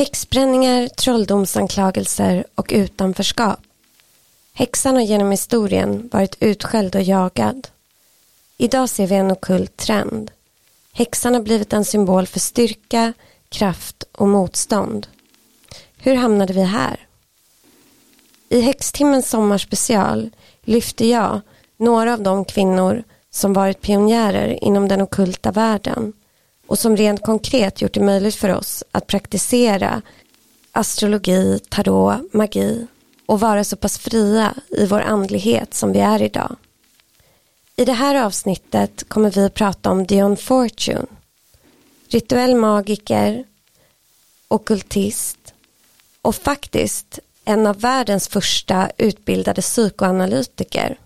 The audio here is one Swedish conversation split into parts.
Häxbränningar, trolldomsanklagelser och utanförskap. Häxan har genom historien varit utskälld och jagad. Idag ser vi en okult trend. Häxan har blivit en symbol för styrka, kraft och motstånd. Hur hamnade vi här? I Häxtimmens sommarspecial lyfter jag några av de kvinnor som varit pionjärer inom den okulta världen och som rent konkret gjort det möjligt för oss att praktisera astrologi, tarot, magi och vara så pass fria i vår andlighet som vi är idag. I det här avsnittet kommer vi att prata om Dion Fortune, rituell magiker, okultist och faktiskt en av världens första utbildade psykoanalytiker.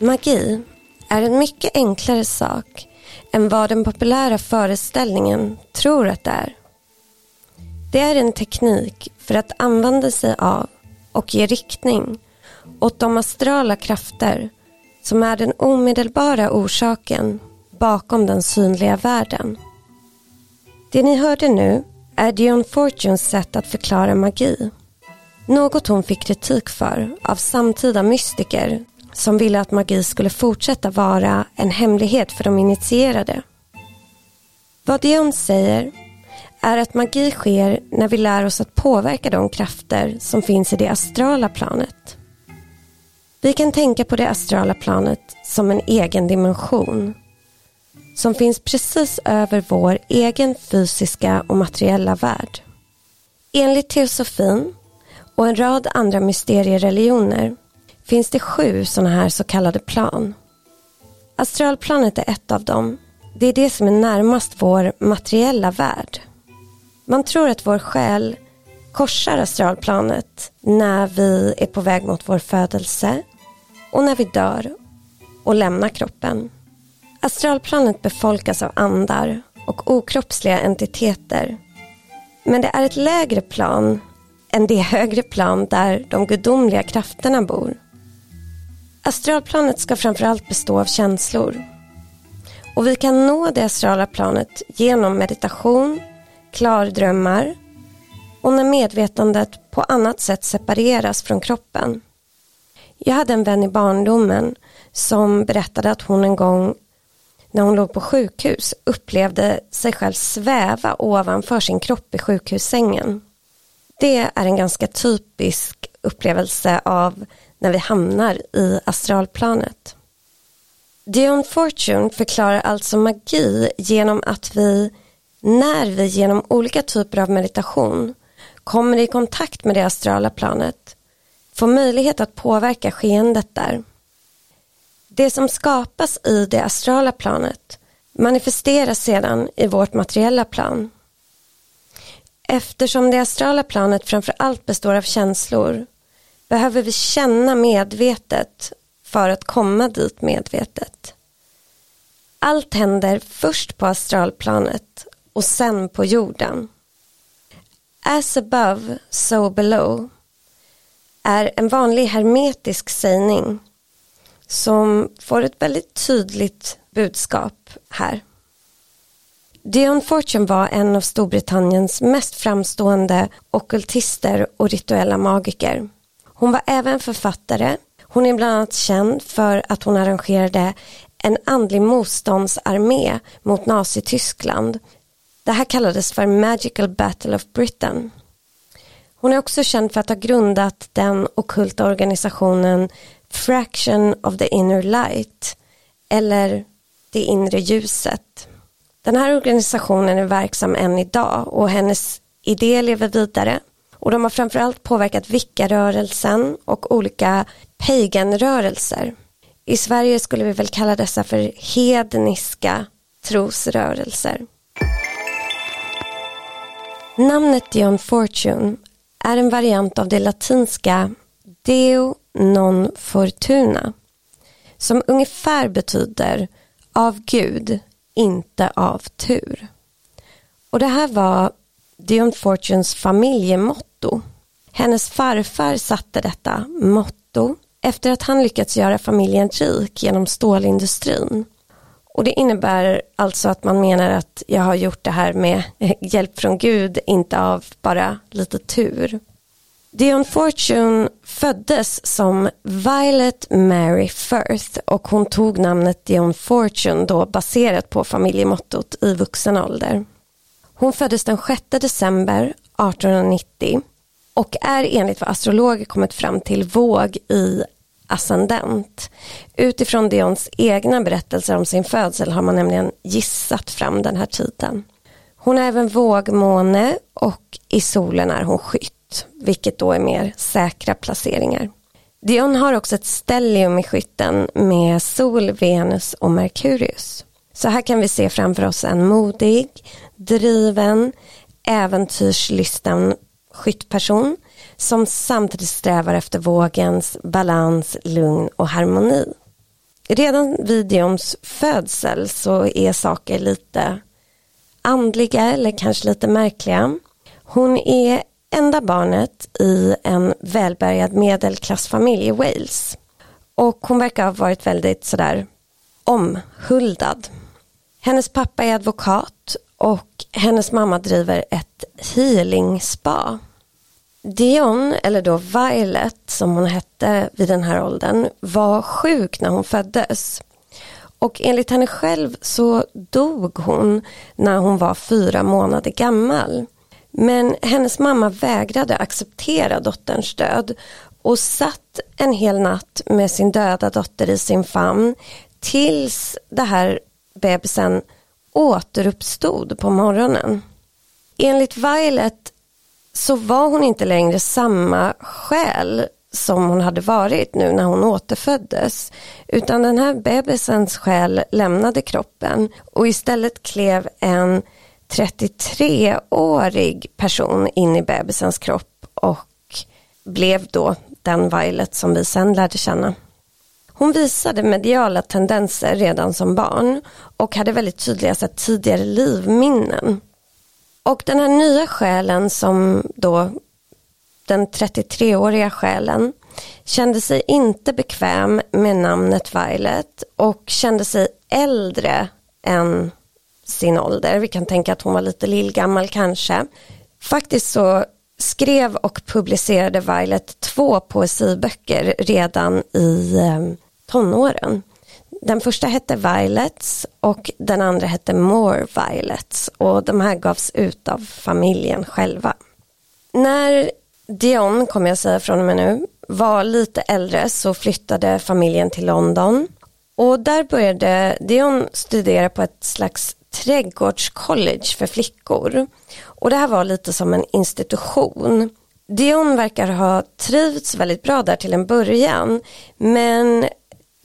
Magi är en mycket enklare sak än vad den populära föreställningen tror att det är. Det är en teknik för att använda sig av och ge riktning åt de astrala krafter som är den omedelbara orsaken bakom den synliga världen. Det ni hörde nu är Dion Fortunes sätt att förklara magi. Något hon fick kritik för av samtida mystiker som ville att magi skulle fortsätta vara en hemlighet för de initierade. Vad Dion säger är att magi sker när vi lär oss att påverka de krafter som finns i det astrala planet. Vi kan tänka på det astrala planet som en egen dimension som finns precis över vår egen fysiska och materiella värld. Enligt teosofin och en rad andra mysteriereligioner finns det sju sådana här så kallade plan. Astralplanet är ett av dem. Det är det som är närmast vår materiella värld. Man tror att vår själ korsar astralplanet när vi är på väg mot vår födelse och när vi dör och lämnar kroppen. Astralplanet befolkas av andar och okroppsliga entiteter. Men det är ett lägre plan än det högre plan där de gudomliga krafterna bor. Astralplanet ska framförallt bestå av känslor. Och vi kan nå det astrala planet genom meditation, klardrömmar och när medvetandet på annat sätt separeras från kroppen. Jag hade en vän i barndomen som berättade att hon en gång när hon låg på sjukhus upplevde sig själv sväva ovanför sin kropp i sjukhussängen. Det är en ganska typisk upplevelse av när vi hamnar i astralplanet. Dion Fortune förklarar alltså magi genom att vi när vi genom olika typer av meditation kommer i kontakt med det astrala planet får möjlighet att påverka skeendet där. Det som skapas i det astrala planet manifesteras sedan i vårt materiella plan. Eftersom det astrala planet framför allt består av känslor behöver vi känna medvetet för att komma dit medvetet. Allt händer först på astralplanet och sen på jorden. As above, so below är en vanlig hermetisk sägning som får ett väldigt tydligt budskap här. Dion Fortune var en av Storbritanniens mest framstående okultister och rituella magiker. Hon var även författare. Hon är bland annat känd för att hon arrangerade en andlig motståndsarmé mot Nazityskland. Det här kallades för Magical Battle of Britain. Hon är också känd för att ha grundat den okulta organisationen Fraction of the Inner Light eller Det inre ljuset. Den här organisationen är verksam än idag och hennes idé lever vidare och de har framförallt påverkat vickarörelsen och olika paganrörelser. I Sverige skulle vi väl kalla dessa för hedniska trosrörelser. Namnet Dion Fortune är en variant av det latinska Deo non fortuna som ungefär betyder av Gud, inte av tur. Och det här var Dion Fortunes familjemotto. Hennes farfar satte detta motto efter att han lyckats göra familjen rik genom stålindustrin. Och det innebär alltså att man menar att jag har gjort det här med hjälp från Gud, inte av bara lite tur. Dion Fortune föddes som Violet Mary Firth och hon tog namnet Dion Fortune då baserat på familjemottot i vuxen ålder. Hon föddes den 6 december 1890 och är enligt vad astrologer kommit fram till våg i ascendent. Utifrån Dions egna berättelser om sin födsel har man nämligen gissat fram den här tiden. Hon är även vågmåne och i solen är hon skytt, vilket då är mer säkra placeringar. Dion har också ett stellium i skytten med sol, Venus och Merkurius. Så här kan vi se framför oss en modig, driven, äventyrslysten skyttperson som samtidigt strävar efter vågens balans, lugn och harmoni. Redan vid Dions födsel så är saker lite andliga eller kanske lite märkliga. Hon är enda barnet i en välbärgad medelklassfamilj i Wales. Och hon verkar ha varit väldigt sådär omhuldad. Hennes pappa är advokat och hennes mamma driver ett healing spa. Dion, eller då Violet som hon hette vid den här åldern, var sjuk när hon föddes. Och enligt henne själv så dog hon när hon var fyra månader gammal. Men hennes mamma vägrade acceptera dotterns död och satt en hel natt med sin döda dotter i sin famn tills det här bebisen återuppstod på morgonen. Enligt Violet så var hon inte längre samma själ som hon hade varit nu när hon återföddes. Utan den här bebisens själ lämnade kroppen och istället klev en 33-årig person in i bebisens kropp och blev då den Violet som vi sen lärde känna. Hon visade mediala tendenser redan som barn och hade väldigt tydliga så tidigare livminnen. Och den här nya själen som då den 33-åriga själen kände sig inte bekväm med namnet Violet och kände sig äldre än sin ålder. Vi kan tänka att hon var lite lillgammal kanske. Faktiskt så skrev och publicerade Violet två poesiböcker redan i eh, tonåren. Den första hette Violets och den andra hette More Violets och de här gavs ut av familjen själva. När Dion, kommer jag säga från och med nu, var lite äldre så flyttade familjen till London och där började Dion studera på ett slags trädgårdscollege för flickor. Och det här var lite som en institution. Dion verkar ha trivts väldigt bra där till en början men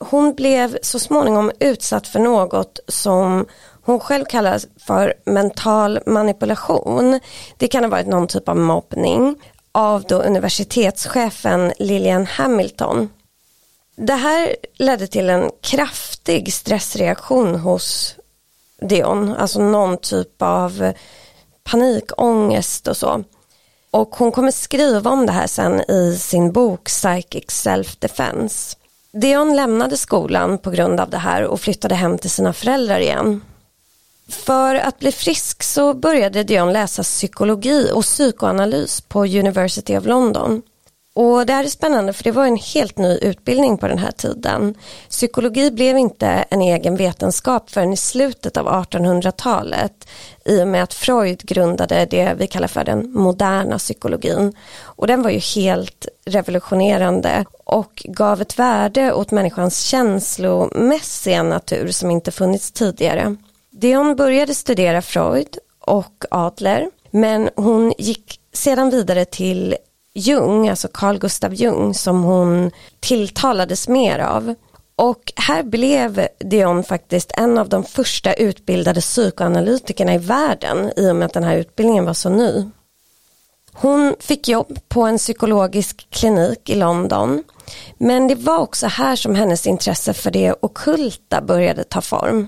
hon blev så småningom utsatt för något som hon själv kallar för mental manipulation. Det kan ha varit någon typ av mobbning av då universitetschefen Lillian Hamilton. Det här ledde till en kraftig stressreaktion hos Dion, alltså någon typ av panikångest och så. Och hon kommer skriva om det här sen i sin bok Psychic Self-Defense. Dion lämnade skolan på grund av det här och flyttade hem till sina föräldrar igen. För att bli frisk så började Dion läsa psykologi och psykoanalys på University of London. Och det här är spännande för det var en helt ny utbildning på den här tiden. Psykologi blev inte en egen vetenskap förrän i slutet av 1800-talet i och med att Freud grundade det vi kallar för den moderna psykologin. Och den var ju helt revolutionerande och gav ett värde åt människans känslomässiga natur som inte funnits tidigare. Dion började studera Freud och Adler men hon gick sedan vidare till Jung, alltså Carl Gustav Jung som hon tilltalades mer av. Och här blev Dion faktiskt en av de första utbildade psykoanalytikerna i världen i och med att den här utbildningen var så ny. Hon fick jobb på en psykologisk klinik i London. Men det var också här som hennes intresse för det okulta började ta form.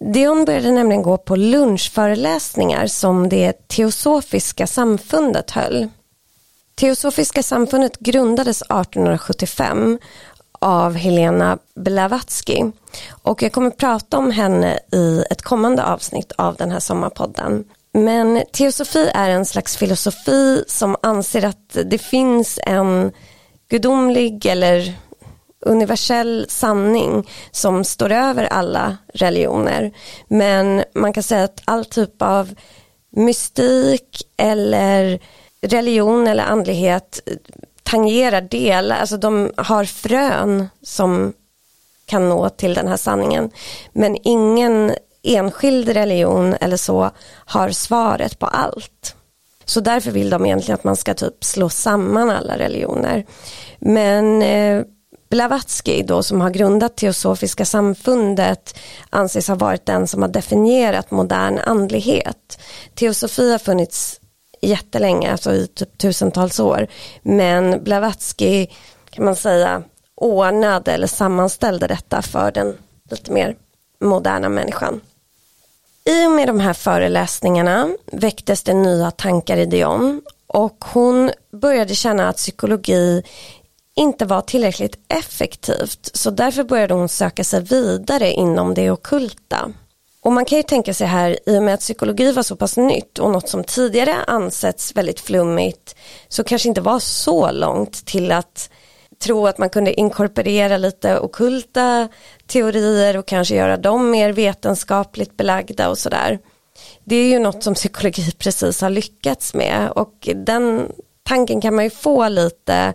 Dion började nämligen gå på lunchföreläsningar som det teosofiska samfundet höll. Teosofiska samfundet grundades 1875 av Helena Blavatsky och jag kommer prata om henne i ett kommande avsnitt av den här sommarpodden. Men teosofi är en slags filosofi som anser att det finns en gudomlig eller universell sanning som står över alla religioner. Men man kan säga att all typ av mystik eller religion eller andlighet tangerar delar, alltså de har frön som kan nå till den här sanningen. Men ingen enskild religion eller så har svaret på allt. Så därför vill de egentligen att man ska typ slå samman alla religioner. Men eh, Blavatsky då som har grundat Teosofiska samfundet anses ha varit den som har definierat modern andlighet. Teosofi har funnits jättelänge, alltså i typ tusentals år. Men Blavatsky kan man säga ordnade eller sammanställde detta för den lite mer moderna människan. I och med de här föreläsningarna väcktes det nya tankar i Dion och hon började känna att psykologi inte var tillräckligt effektivt så därför började hon söka sig vidare inom det okulta. Och man kan ju tänka sig här, i och med att psykologi var så pass nytt och något som tidigare ansetts väldigt flummigt så kanske inte var så långt till att tro att man kunde inkorporera lite okulta teorier och kanske göra dem mer vetenskapligt belagda och sådär. Det är ju något som psykologi precis har lyckats med och den tanken kan man ju få lite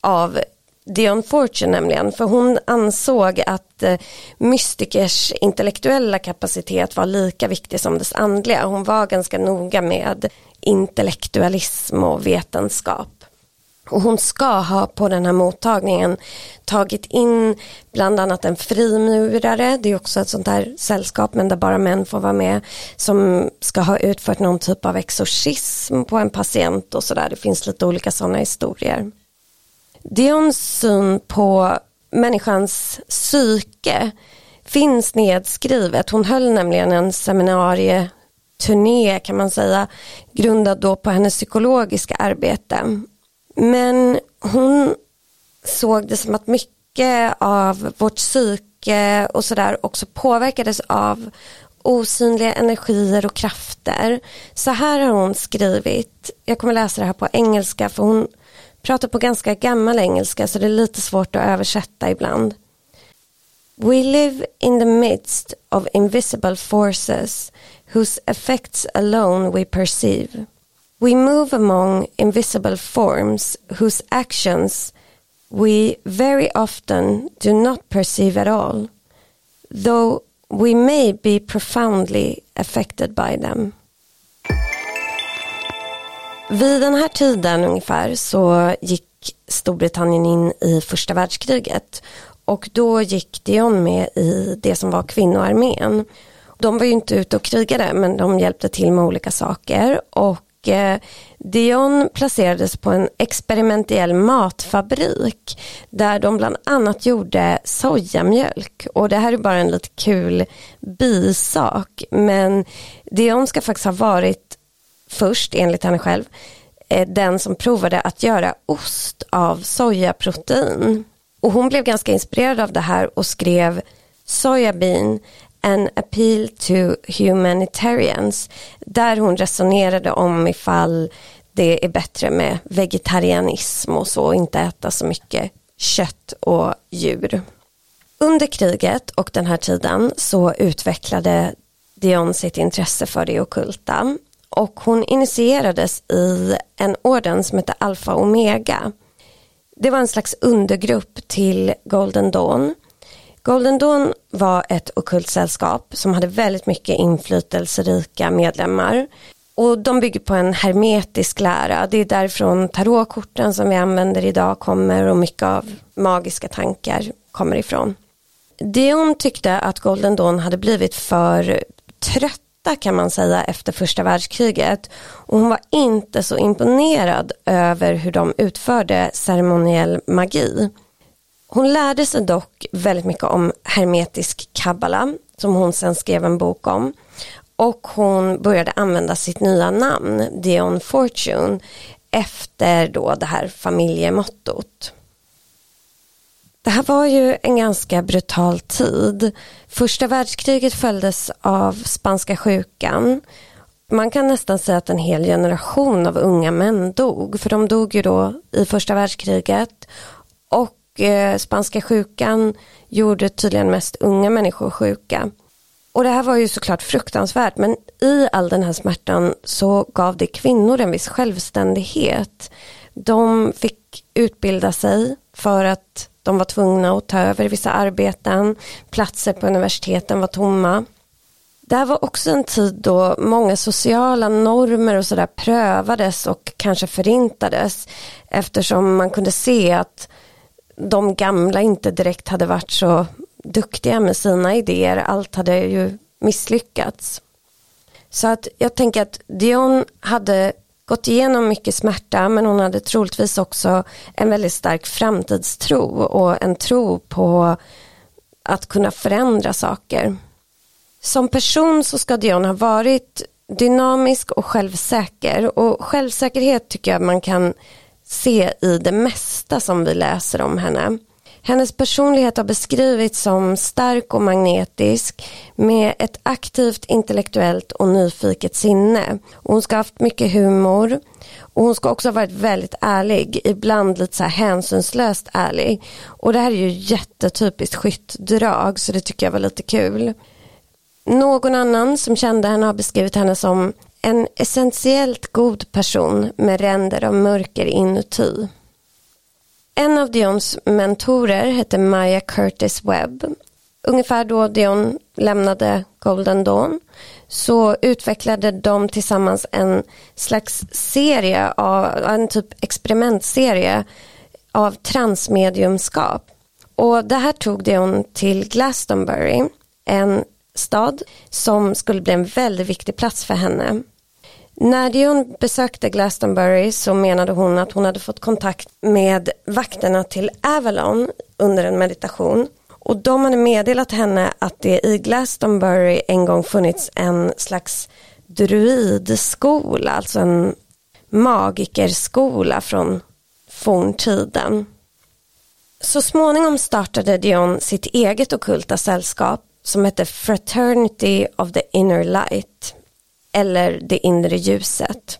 av Dion Fortune nämligen, för hon ansåg att eh, mystikers intellektuella kapacitet var lika viktig som dess andliga. Hon var ganska noga med intellektualism och vetenskap. Och hon ska ha på den här mottagningen tagit in bland annat en frimurare, det är också ett sånt här sällskap men där bara män får vara med, som ska ha utfört någon typ av exorcism på en patient och sådär. Det finns lite olika sådana historier. Dions syn på människans psyke finns nedskrivet. Hon höll nämligen en seminarieturné kan man säga, grundad då på hennes psykologiska arbete. Men hon såg det som att mycket av vårt psyke och sådär också påverkades av osynliga energier och krafter. Så här har hon skrivit, jag kommer läsa det här på engelska för hon pratar på ganska gammal engelska så det är lite svårt att översätta ibland. We live in the midst of invisible forces whose effects alone we perceive. We move among invisible forms whose actions we very often do not perceive at all, though we may be profoundly affected by them. Vid den här tiden ungefär så gick Storbritannien in i första världskriget. Och då gick Dion med i det som var kvinnoarmén. De var ju inte ute och krigade men de hjälpte till med olika saker. Och eh, Dion placerades på en experimentell matfabrik där de bland annat gjorde sojamjölk. Och det här är bara en lite kul bisak. Men Dion ska faktiskt ha varit först, enligt henne själv, eh, den som provade att göra ost av sojaprotein. Och hon blev ganska inspirerad av det här och skrev Sojabean An appeal to humanitarians där hon resonerade om ifall det är bättre med vegetarianism och så och inte äta så mycket kött och djur. Under kriget och den här tiden så utvecklade Dion sitt intresse för det okulta och hon initierades i en orden som hette Alfa Omega. Det var en slags undergrupp till Golden Dawn. Golden Dawn var ett okult sällskap som hade väldigt mycket inflytelserika medlemmar. Och de bygger på en hermetisk lära. Det är därifrån tarotkorten som vi använder idag kommer och mycket av magiska tankar kommer ifrån. Dion tyckte att Golden Dawn hade blivit för trött trötta kan man säga efter första världskriget och hon var inte så imponerad över hur de utförde ceremoniell magi. Hon lärde sig dock väldigt mycket om hermetisk kabbala som hon sen skrev en bok om. Och hon började använda sitt nya namn, Dion Fortune, efter då det här familjemottot. Det här var ju en ganska brutal tid. Första världskriget följdes av spanska sjukan. Man kan nästan säga att en hel generation av unga män dog, för de dog ju då i första världskriget. Och eh, spanska sjukan gjorde tydligen mest unga människor sjuka. Och det här var ju såklart fruktansvärt men i all den här smärtan så gav det kvinnor en viss självständighet. De fick utbilda sig för att de var tvungna att ta över vissa arbeten, platser på universiteten var tomma. Det här var också en tid då många sociala normer och sådär prövades och kanske förintades eftersom man kunde se att de gamla inte direkt hade varit så duktiga med sina idéer. Allt hade ju misslyckats. Så att jag tänker att Dion hade gått igenom mycket smärta men hon hade troligtvis också en väldigt stark framtidstro och en tro på att kunna förändra saker. Som person så ska Dion ha varit dynamisk och självsäker och självsäkerhet tycker jag man kan se i det mesta som vi läser om henne. Hennes personlighet har beskrivits som stark och magnetisk med ett aktivt intellektuellt och nyfiket sinne. hon ska ha haft mycket humor och hon ska också ha varit väldigt ärlig, ibland lite så här hänsynslöst ärlig. Och det här är ju jättetypiskt skyttdrag så det tycker jag var lite kul. Någon annan som kände henne har beskrivit henne som en essentiellt god person med ränder av mörker inuti. En av Dions mentorer hette Maya Curtis Webb. Ungefär då Dion lämnade Golden Dawn så utvecklade de tillsammans en slags serie, av, en typ experimentserie av transmediumskap. Och det här tog Dion till Glastonbury, en stad som skulle bli en väldigt viktig plats för henne. När Dion besökte Glastonbury så menade hon att hon hade fått kontakt med vakterna till Avalon under en meditation. Och de hade meddelat henne att det i Glastonbury en gång funnits en slags druidskola, alltså en magikerskola från forntiden. Så småningom startade Dion sitt eget okulta sällskap som hette Fraternity of the Inner Light eller Det inre ljuset.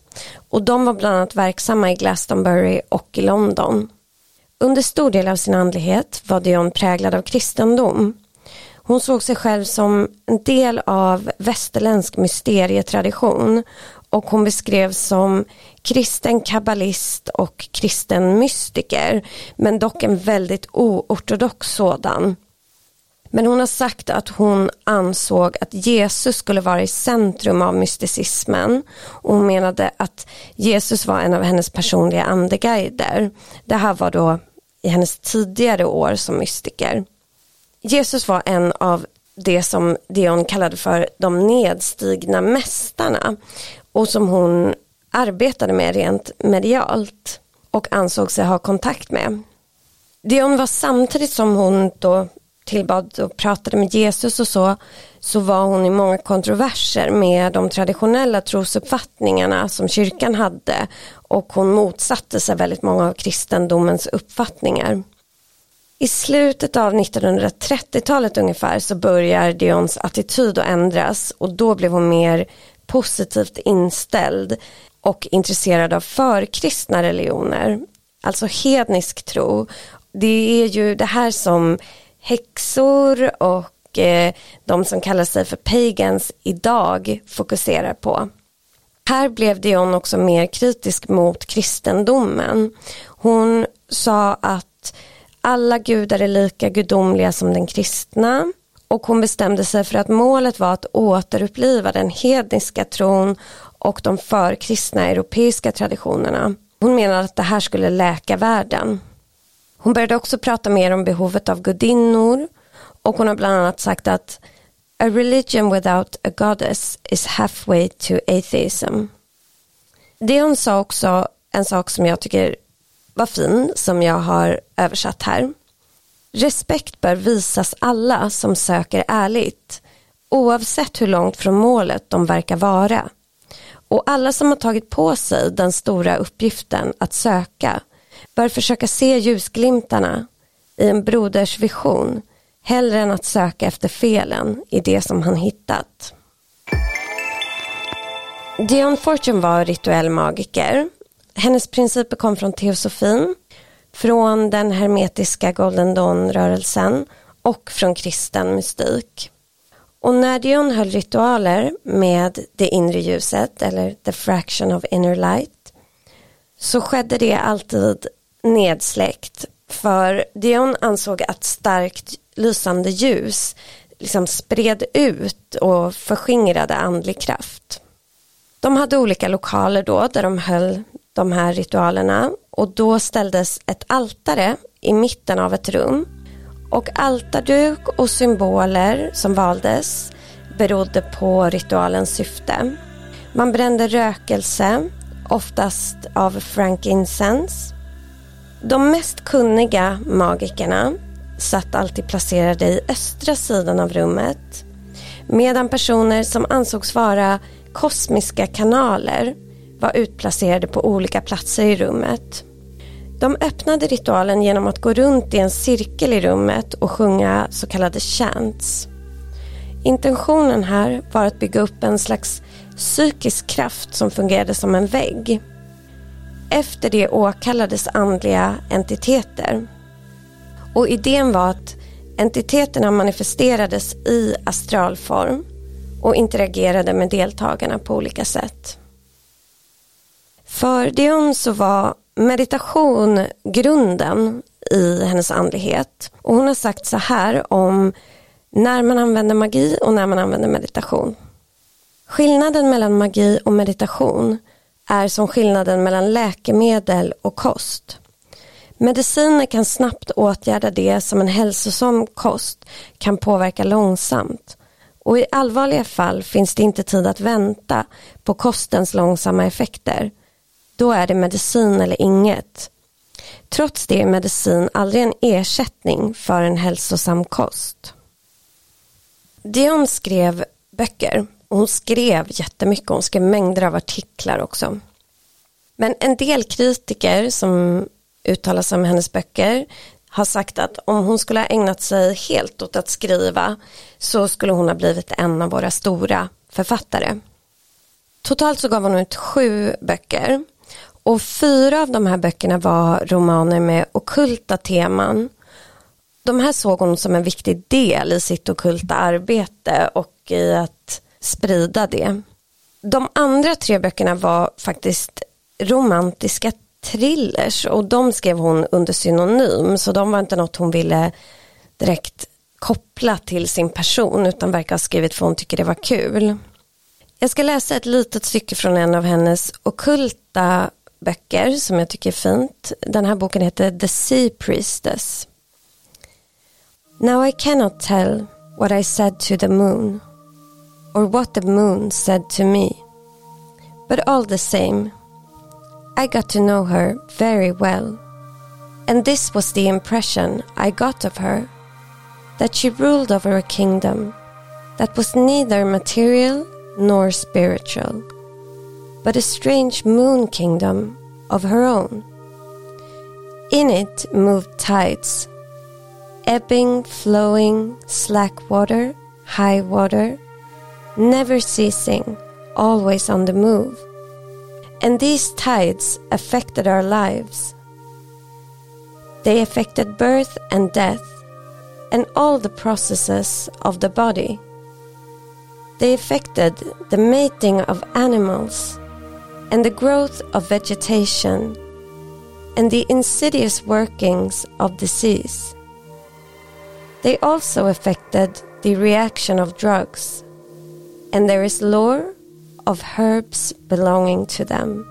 Och de var bland annat verksamma i Glastonbury och i London. Under stor del av sin andlighet var Dion präglad av kristendom. Hon såg sig själv som en del av västerländsk mysterietradition och hon beskrevs som kristen kabbalist och kristen mystiker men dock en väldigt oortodox sådan. Men hon har sagt att hon ansåg att Jesus skulle vara i centrum av mysticismen och hon menade att Jesus var en av hennes personliga andeguider. Det här var då i hennes tidigare år som mystiker. Jesus var en av det som Dion kallade för de nedstigna mästarna och som hon arbetade med rent medialt och ansåg sig ha kontakt med. Dion var samtidigt som hon då tillbad och pratade med Jesus och så, så var hon i många kontroverser med de traditionella trosuppfattningarna som kyrkan hade och hon motsatte sig väldigt många av kristendomens uppfattningar. I slutet av 1930-talet ungefär så börjar Dions attityd att ändras och då blev hon mer positivt inställd och intresserad av förkristna religioner, alltså hednisk tro. Det är ju det här som häxor och eh, de som kallar sig för pagans idag fokuserar på. Här blev Dion också mer kritisk mot kristendomen. Hon sa att alla gudar är lika gudomliga som den kristna och hon bestämde sig för att målet var att återuppliva den hedniska tron och de förkristna europeiska traditionerna. Hon menade att det här skulle läka världen. Hon började också prata mer om behovet av gudinnor och hon har bland annat sagt att A religion without a goddess is halfway to atheism. Det hon sa också en sak som jag tycker var fin som jag har översatt här. Respekt bör visas alla som söker ärligt oavsett hur långt från målet de verkar vara. Och alla som har tagit på sig den stora uppgiften att söka bör försöka se ljusglimtarna i en broders vision hellre än att söka efter felen i det som han hittat. Dion Fortune var rituell magiker. Hennes principer kom från teosofin, från den hermetiska Golden Dawn-rörelsen och från kristen mystik. Och när Dion höll ritualer med det inre ljuset eller the fraction of inner light så skedde det alltid nedsläckt för Dion ansåg att starkt lysande ljus liksom spred ut och förskingrade andlig kraft. De hade olika lokaler då där de höll de här ritualerna och då ställdes ett altare i mitten av ett rum och altarduk och symboler som valdes berodde på ritualens syfte. Man brände rökelse, oftast av frankincense. De mest kunniga magikerna satt alltid placerade i östra sidan av rummet medan personer som ansågs vara kosmiska kanaler var utplacerade på olika platser i rummet. De öppnade ritualen genom att gå runt i en cirkel i rummet och sjunga så kallade chants. Intentionen här var att bygga upp en slags psykisk kraft som fungerade som en vägg. Efter det åkallades andliga entiteter. Och idén var att entiteterna manifesterades i astralform och interagerade med deltagarna på olika sätt. För Dion så var meditation grunden i hennes andlighet. Och hon har sagt så här om när man använder magi och när man använder meditation. Skillnaden mellan magi och meditation är som skillnaden mellan läkemedel och kost. Mediciner kan snabbt åtgärda det som en hälsosam kost kan påverka långsamt. Och i allvarliga fall finns det inte tid att vänta på kostens långsamma effekter. Då är det medicin eller inget. Trots det är medicin aldrig en ersättning för en hälsosam kost. Dion skrev böcker och hon skrev jättemycket, hon skrev mängder av artiklar också. Men en del kritiker som uttalar sig om hennes böcker har sagt att om hon skulle ha ägnat sig helt åt att skriva så skulle hon ha blivit en av våra stora författare. Totalt så gav hon ut sju böcker och fyra av de här böckerna var romaner med okulta teman. De här såg hon som en viktig del i sitt okulta arbete och i att sprida det. De andra tre böckerna var faktiskt romantiska thrillers och de skrev hon under synonym så de var inte något hon ville direkt koppla till sin person utan verkar ha skrivit för hon tycker det var kul. Jag ska läsa ett litet stycke från en av hennes okulta böcker som jag tycker är fint. Den här boken heter The Sea Priestess. Now I cannot tell what I said to the moon or what the moon said to me. But all the same I got to know her very well. And this was the impression I got of her that she ruled over a kingdom that was neither material nor spiritual, but a strange moon kingdom of her own. In it moved tides, ebbing, flowing, slack water, high water, never ceasing, always on the move and these tides affected our lives. They affected birth and death and all the processes of the body. They affected the mating of animals and the growth of vegetation and the insidious workings of disease. They also affected the reaction of drugs, and there is lore of herbs belonging to them.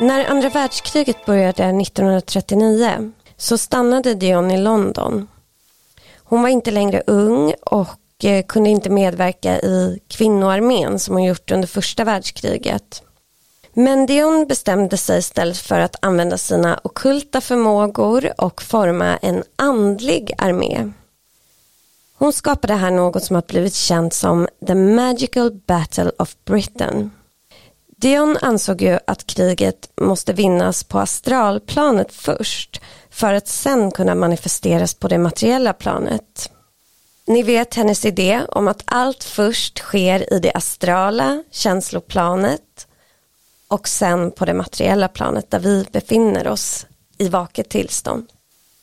När andra världskriget började 1939 så stannade Dion i London. Hon var inte längre ung och eh, kunde inte medverka i kvinnoarmén som hon gjort under första världskriget. Men Dion bestämde sig istället för att använda sina okulta förmågor och forma en andlig armé. Hon skapade här något som har blivit känt som The Magical Battle of Britain. Dion ansåg ju att kriget måste vinnas på astralplanet först för att sen kunna manifesteras på det materiella planet. Ni vet hennes idé om att allt först sker i det astrala känsloplanet och sen på det materiella planet där vi befinner oss i vaket tillstånd.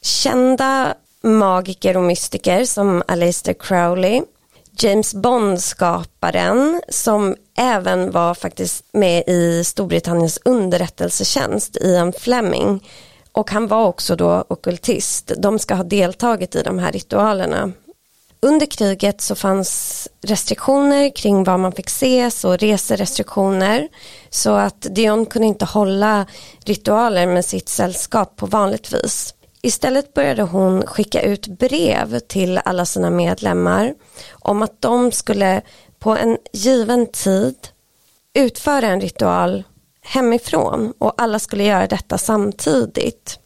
Kända magiker och mystiker som Aleister Crowley, James Bond-skaparen som även var faktiskt med i Storbritanniens underrättelsetjänst, Ian Fleming. Och han var också då okultist. De ska ha deltagit i de här ritualerna. Under kriget så fanns restriktioner kring vad man fick se, så reserestriktioner. Så att Dion kunde inte hålla ritualer med sitt sällskap på vanligt vis. Istället började hon skicka ut brev till alla sina medlemmar om att de skulle på en given tid utföra en ritual hemifrån och alla skulle göra detta samtidigt.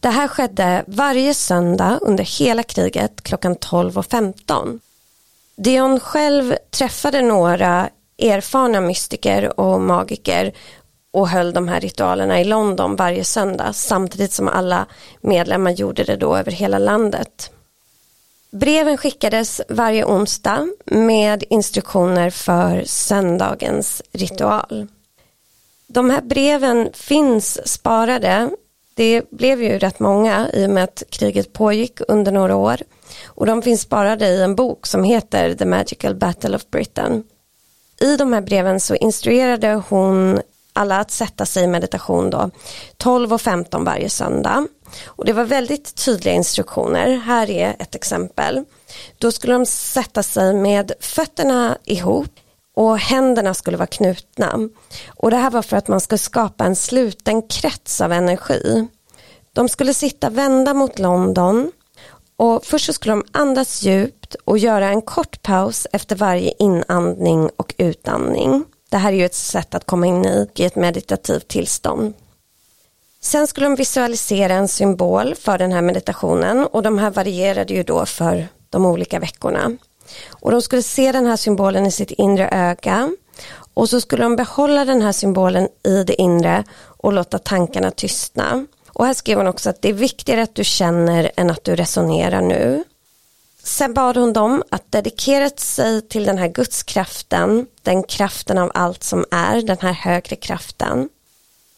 Det här skedde varje söndag under hela kriget klockan 12.15. Dion själv träffade några erfarna mystiker och magiker och höll de här ritualerna i London varje söndag samtidigt som alla medlemmar gjorde det då över hela landet. Breven skickades varje onsdag med instruktioner för söndagens ritual. De här breven finns sparade. Det blev ju rätt många i och med att kriget pågick under några år. Och de finns sparade i en bok som heter The Magical Battle of Britain. I de här breven så instruerade hon alla att sätta sig i meditation då 12 och 15 varje söndag. Och det var väldigt tydliga instruktioner. Här är ett exempel. Då skulle de sätta sig med fötterna ihop och händerna skulle vara knutna. Och det här var för att man skulle skapa en sluten krets av energi. De skulle sitta vända mot London och först så skulle de andas djupt och göra en kort paus efter varje inandning och utandning. Det här är ju ett sätt att komma in i, ett meditativt tillstånd. Sen skulle de visualisera en symbol för den här meditationen och de här varierade ju då för de olika veckorna. Och de skulle se den här symbolen i sitt inre öga och så skulle de behålla den här symbolen i det inre och låta tankarna tystna. Och här skrev hon också att det är viktigare att du känner än att du resonerar nu. Sen bad hon dem att dedikera sig till den här gudskraften, den kraften av allt som är, den här högre kraften.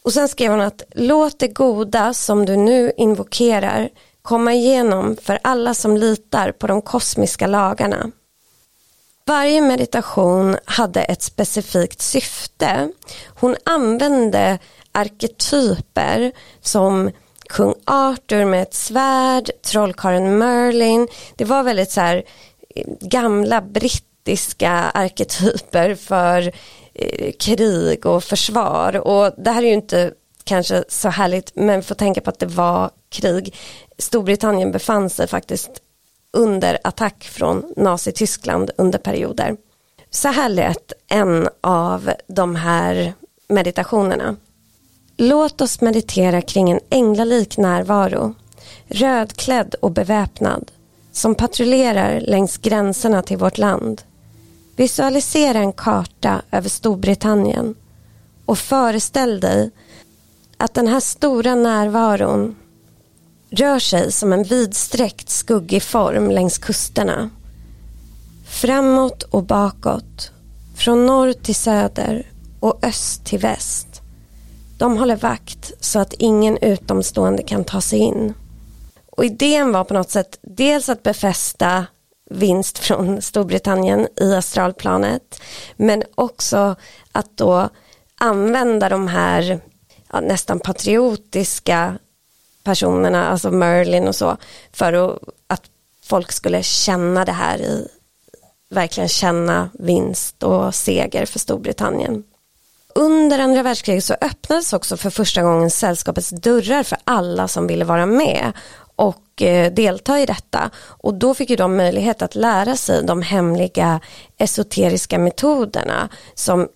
Och sen skrev hon att låt det goda som du nu invokerar komma igenom för alla som litar på de kosmiska lagarna. Varje meditation hade ett specifikt syfte. Hon använde arketyper som kung Arthur med ett svärd, trollkaren Merlin. Det var väldigt så här eh, gamla brittiska arketyper för eh, krig och försvar. Och det här är ju inte kanske så härligt men får tänka på att det var krig. Storbritannien befann sig faktiskt under attack från Nazityskland under perioder. Så här lät en av de här meditationerna. Låt oss meditera kring en änglalik närvaro, rödklädd och beväpnad, som patrullerar längs gränserna till vårt land. Visualisera en karta över Storbritannien och föreställ dig att den här stora närvaron rör sig som en vidsträckt skuggig form längs kusterna. Framåt och bakåt, från norr till söder och öst till väst. De håller vakt så att ingen utomstående kan ta sig in. Och idén var på något sätt dels att befästa vinst från Storbritannien i astralplanet men också att då använda de här ja, nästan patriotiska personerna, alltså Merlin och så, för att, att folk skulle känna det här i, verkligen känna vinst och seger för Storbritannien. Under andra världskriget så öppnades också för första gången sällskapets dörrar för alla som ville vara med och eh, delta i detta. Och då fick ju de möjlighet att lära sig de hemliga esoteriska metoderna som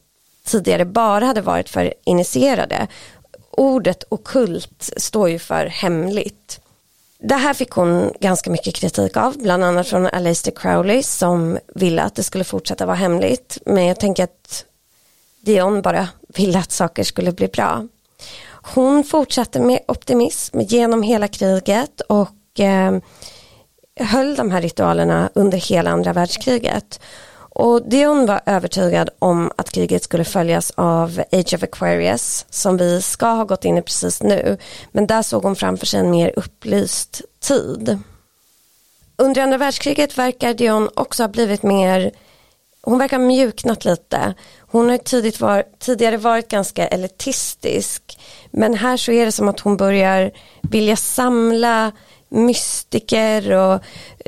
tidigare bara hade varit för initierade. Ordet okult står ju för hemligt. Det här fick hon ganska mycket kritik av, bland annat från Aleister Crowley som ville att det skulle fortsätta vara hemligt. Men jag tänker att Dion bara ville att saker skulle bli bra. Hon fortsatte med optimism genom hela kriget och eh, höll de här ritualerna under hela andra världskriget. Och Dion var övertygad om att kriget skulle följas av Age of Aquarius som vi ska ha gått in i precis nu. Men där såg hon framför sig en mer upplyst tid. Under andra världskriget verkar Dion också ha blivit mer hon verkar mjuknat lite. Hon har tidigt var, tidigare varit ganska elitistisk. Men här så är det som att hon börjar vilja samla mystiker och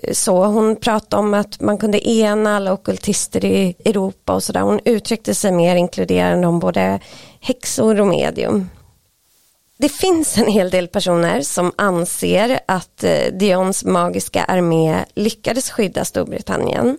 eh, så. Hon pratade om att man kunde ena alla okultister i Europa och sådär. Hon uttryckte sig mer inkluderande om både häxor och medium. Det finns en hel del personer som anser att eh, Dions magiska armé lyckades skydda Storbritannien.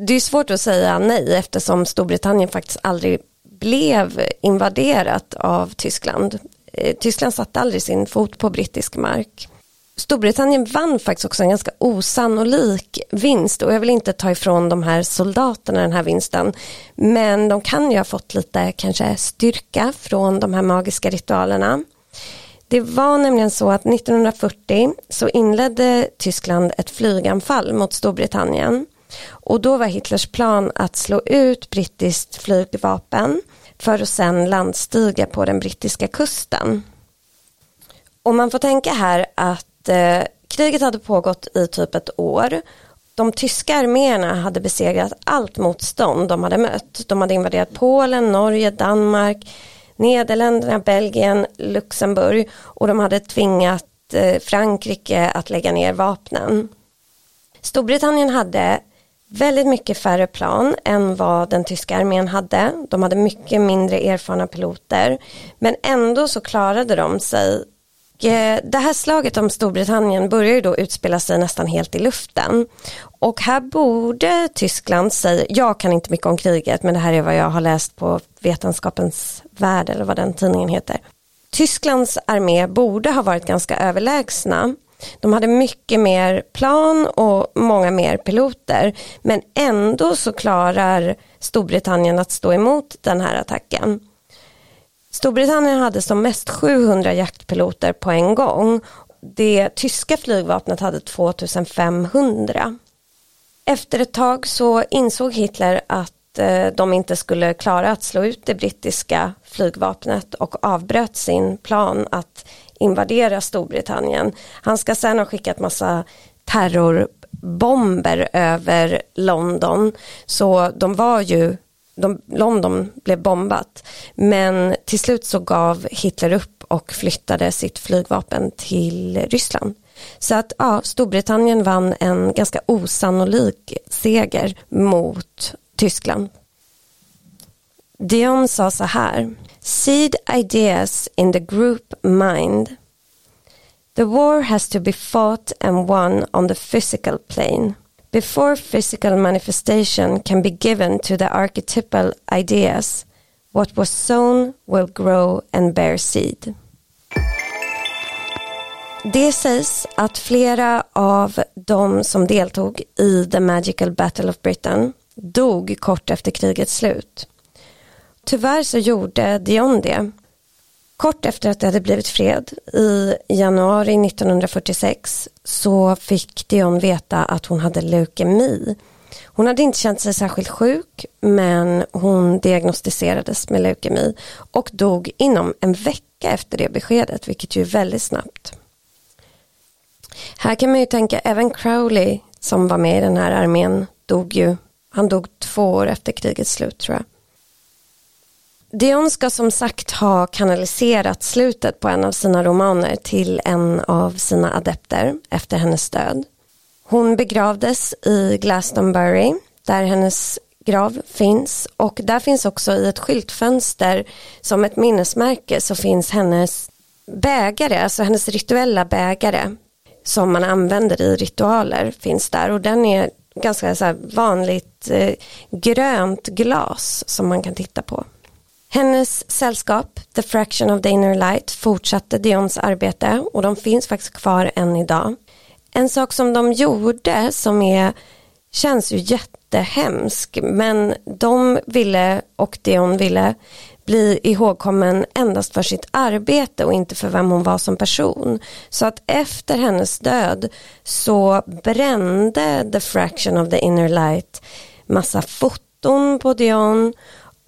Det är svårt att säga nej eftersom Storbritannien faktiskt aldrig blev invaderat av Tyskland. Eh, Tyskland satte aldrig sin fot på brittisk mark. Storbritannien vann faktiskt också en ganska osannolik vinst och jag vill inte ta ifrån de här soldaterna den här vinsten. Men de kan ju ha fått lite kanske styrka från de här magiska ritualerna. Det var nämligen så att 1940 så inledde Tyskland ett flyganfall mot Storbritannien och då var Hitlers plan att slå ut brittiskt flygvapen för att sedan landstiga på den brittiska kusten. Och man får tänka här att eh, kriget hade pågått i typ ett år. De tyska arméerna hade besegrat allt motstånd de hade mött. De hade invaderat Polen, Norge, Danmark, Nederländerna, Belgien, Luxemburg och de hade tvingat eh, Frankrike att lägga ner vapnen. Storbritannien hade väldigt mycket färre plan än vad den tyska armén hade. De hade mycket mindre erfarna piloter men ändå så klarade de sig eh, det här slaget om Storbritannien börjar ju då utspela sig nästan helt i luften. Och här borde Tyskland säga, jag kan inte mycket om kriget men det här är vad jag har läst på Vetenskapens värld eller vad den tidningen heter. Tysklands armé borde ha varit ganska överlägsna. De hade mycket mer plan och många mer piloter men ändå så klarar Storbritannien att stå emot den här attacken. Storbritannien hade som mest 700 jaktpiloter på en gång. Det tyska flygvapnet hade 2500. Efter ett tag så insåg Hitler att eh, de inte skulle klara att slå ut det brittiska flygvapnet och avbröt sin plan att invadera Storbritannien. Han ska sen ha skickat massa terrorbomber över London så de var ju de, London blev bombat. Men till slut så gav Hitler upp och flyttade sitt flygvapen till Ryssland. Så att ja, Storbritannien vann en ganska osannolik seger mot Tyskland. Dion sa så här. Seed ideas in the group mind. The war has to be fought and won on the physical plane. Before physical manifestation can be given to the archetypal ideas, what was sown will grow and bear seed. Det sägs att flera av de som deltog i The Magical Battle of Britain dog kort efter krigets slut. Tyvärr så gjorde Dion det Kort efter att det hade blivit fred i januari 1946 så fick Dion veta att hon hade leukemi. Hon hade inte känt sig särskilt sjuk men hon diagnostiserades med leukemi och dog inom en vecka efter det beskedet vilket ju är väldigt snabbt. Här kan man ju tänka även Crowley som var med i den här armén dog ju, han dog två år efter krigets slut tror jag. Dion ska som sagt ha kanaliserat slutet på en av sina romaner till en av sina adepter efter hennes död. Hon begravdes i Glastonbury där hennes grav finns och där finns också i ett skyltfönster som ett minnesmärke så finns hennes bägare, alltså hennes rituella bägare som man använder i ritualer finns där och den är ganska så vanligt eh, grönt glas som man kan titta på. Hennes sällskap, The Fraction of the Inner Light, fortsatte Dions arbete och de finns faktiskt kvar än idag. En sak som de gjorde som är, känns ju jättehemsk men de ville och Dion ville bli ihågkommen endast för sitt arbete och inte för vem hon var som person. Så att efter hennes död så brände The Fraction of the Inner Light massa foton på Dion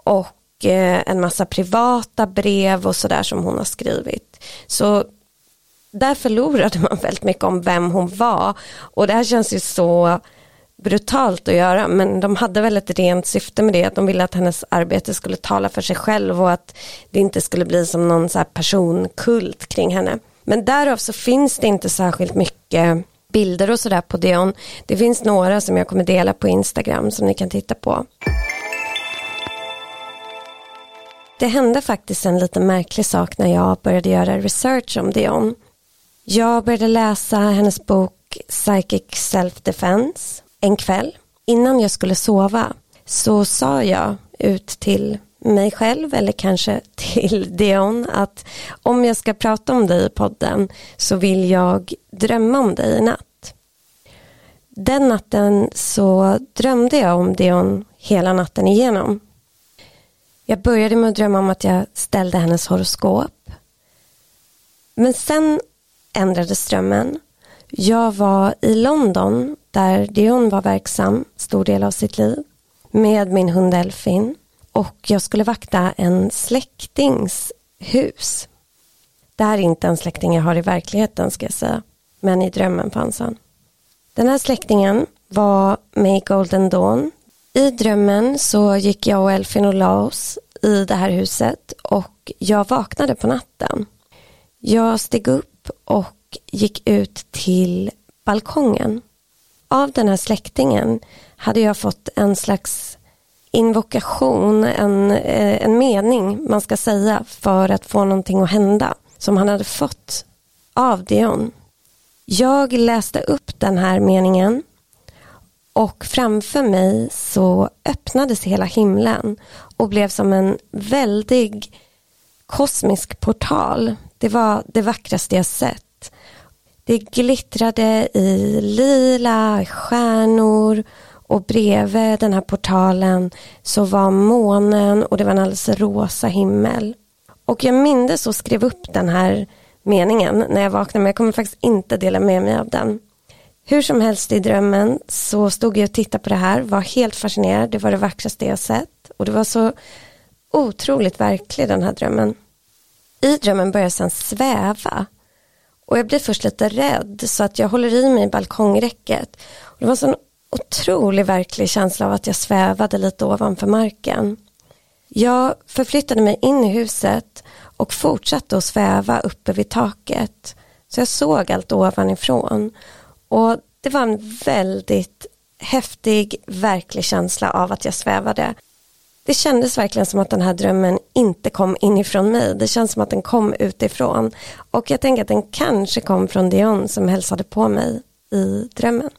och Eh, en massa privata brev och sådär som hon har skrivit. Så där förlorade man väldigt mycket om vem hon var och det här känns ju så brutalt att göra men de hade väl ett rent syfte med det att de ville att hennes arbete skulle tala för sig själv och att det inte skulle bli som någon så personkult kring henne. Men därav så finns det inte särskilt mycket bilder och sådär på Dion. Det finns några som jag kommer dela på Instagram som ni kan titta på. Det hände faktiskt en lite märklig sak när jag började göra research om Dion. Jag började läsa hennes bok Psychic Self-Defense en kväll innan jag skulle sova så sa jag ut till mig själv eller kanske till Dion att om jag ska prata om dig i podden så vill jag drömma om dig i natt. Den natten så drömde jag om Dion hela natten igenom. Jag började med att drömma om att jag ställde hennes horoskop. Men sen ändrades drömmen. Jag var i London där Dion var verksam stor del av sitt liv med min hund Elfin och jag skulle vakta en släktings hus. Det här är inte en släkting jag har i verkligheten ska jag säga, men i drömmen fanns han. Den här släktingen var med i Golden Dawn. I drömmen så gick jag och Elfin och la oss i det här huset och jag vaknade på natten. Jag steg upp och gick ut till balkongen av den här släktingen hade jag fått en slags invokation, en, eh, en mening man ska säga för att få någonting att hända som han hade fått av Dion. Jag läste upp den här meningen och framför mig så öppnades hela himlen och blev som en väldig kosmisk portal. Det var det vackraste jag sett. Det glittrade i lila stjärnor och bredvid den här portalen så var månen och det var en alldeles rosa himmel. Och jag mindes och skrev upp den här meningen när jag vaknade men jag kommer faktiskt inte dela med mig av den. Hur som helst i drömmen så stod jag och tittade på det här, var helt fascinerad, det var det vackraste jag sett och det var så otroligt verklig den här drömmen. I drömmen började jag sedan sväva och jag blir först lite rädd så att jag håller i mig i balkongräcket. Och det var en sån otrolig verklig känsla av att jag svävade lite ovanför marken. Jag förflyttade mig in i huset och fortsatte att sväva uppe vid taket. Så jag såg allt ovanifrån. Och det var en väldigt häftig, verklig känsla av att jag svävade. Det kändes verkligen som att den här drömmen inte kom inifrån mig. Det känns som att den kom utifrån. Och jag tänker att den kanske kom från Dion som hälsade på mig i drömmen.